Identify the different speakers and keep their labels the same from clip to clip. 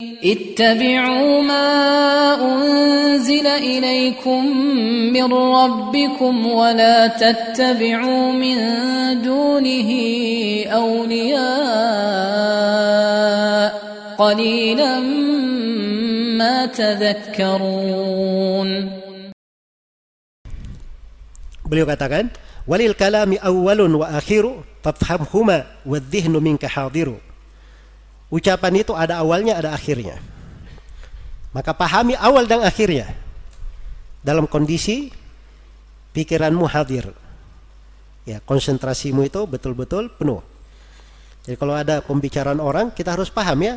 Speaker 1: اتبعوا ما أنزل إليكم من ربكم ولا تتبعوا من دونه أولياء قليلا ما تذكرون
Speaker 2: Beliau katakan, walil kalami awwalun wa akhiru fafhamhuma wa dhihnu minka hadiru. Ucapan itu ada awalnya, ada akhirnya. Maka pahami awal dan akhirnya. Dalam kondisi pikiranmu hadir. Ya, konsentrasimu itu betul-betul penuh. Jadi kalau ada pembicaraan orang, kita harus paham ya.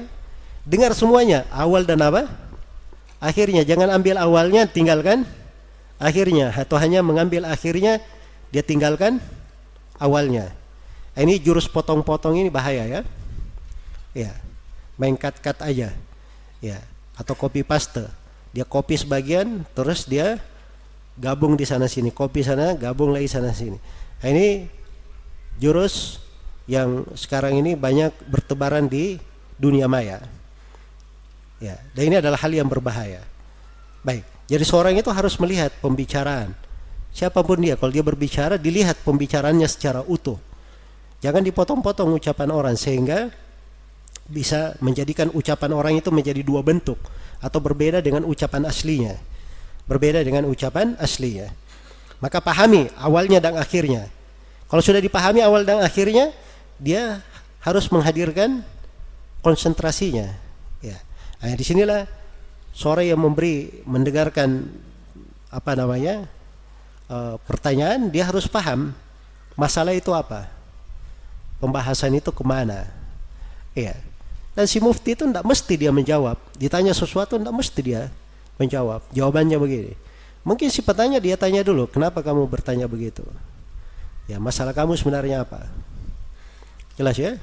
Speaker 2: Dengar semuanya, awal dan apa? Akhirnya, jangan ambil awalnya, tinggalkan akhirnya. Atau hanya mengambil akhirnya, dia tinggalkan awalnya. Ini jurus potong-potong ini bahaya ya. Ya, main cut-cut aja. Ya, atau copy paste. Dia copy sebagian, terus dia gabung di sana sini, copy sana, gabung lagi sana sini. Nah, ini jurus yang sekarang ini banyak bertebaran di dunia maya. Ya, dan ini adalah hal yang berbahaya. Baik, jadi seorang itu harus melihat pembicaraan. Siapa pun dia, kalau dia berbicara, dilihat pembicaraannya secara utuh. Jangan dipotong-potong ucapan orang sehingga bisa menjadikan ucapan orang itu menjadi dua bentuk atau berbeda dengan ucapan aslinya. Berbeda dengan ucapan aslinya. Maka pahami awalnya dan akhirnya. Kalau sudah dipahami awal dan akhirnya, dia harus menghadirkan konsentrasinya. Ya. Nah, di sinilah sore yang memberi mendengarkan apa namanya e, pertanyaan, dia harus paham masalah itu apa, pembahasan itu ke mana. Ya. Dan si mufti itu tidak mesti dia menjawab. Ditanya sesuatu tidak mesti dia menjawab. Jawabannya begini. Mungkin si petanya dia tanya dulu, kenapa kamu bertanya begitu? Ya masalah kamu sebenarnya apa? Jelas ya?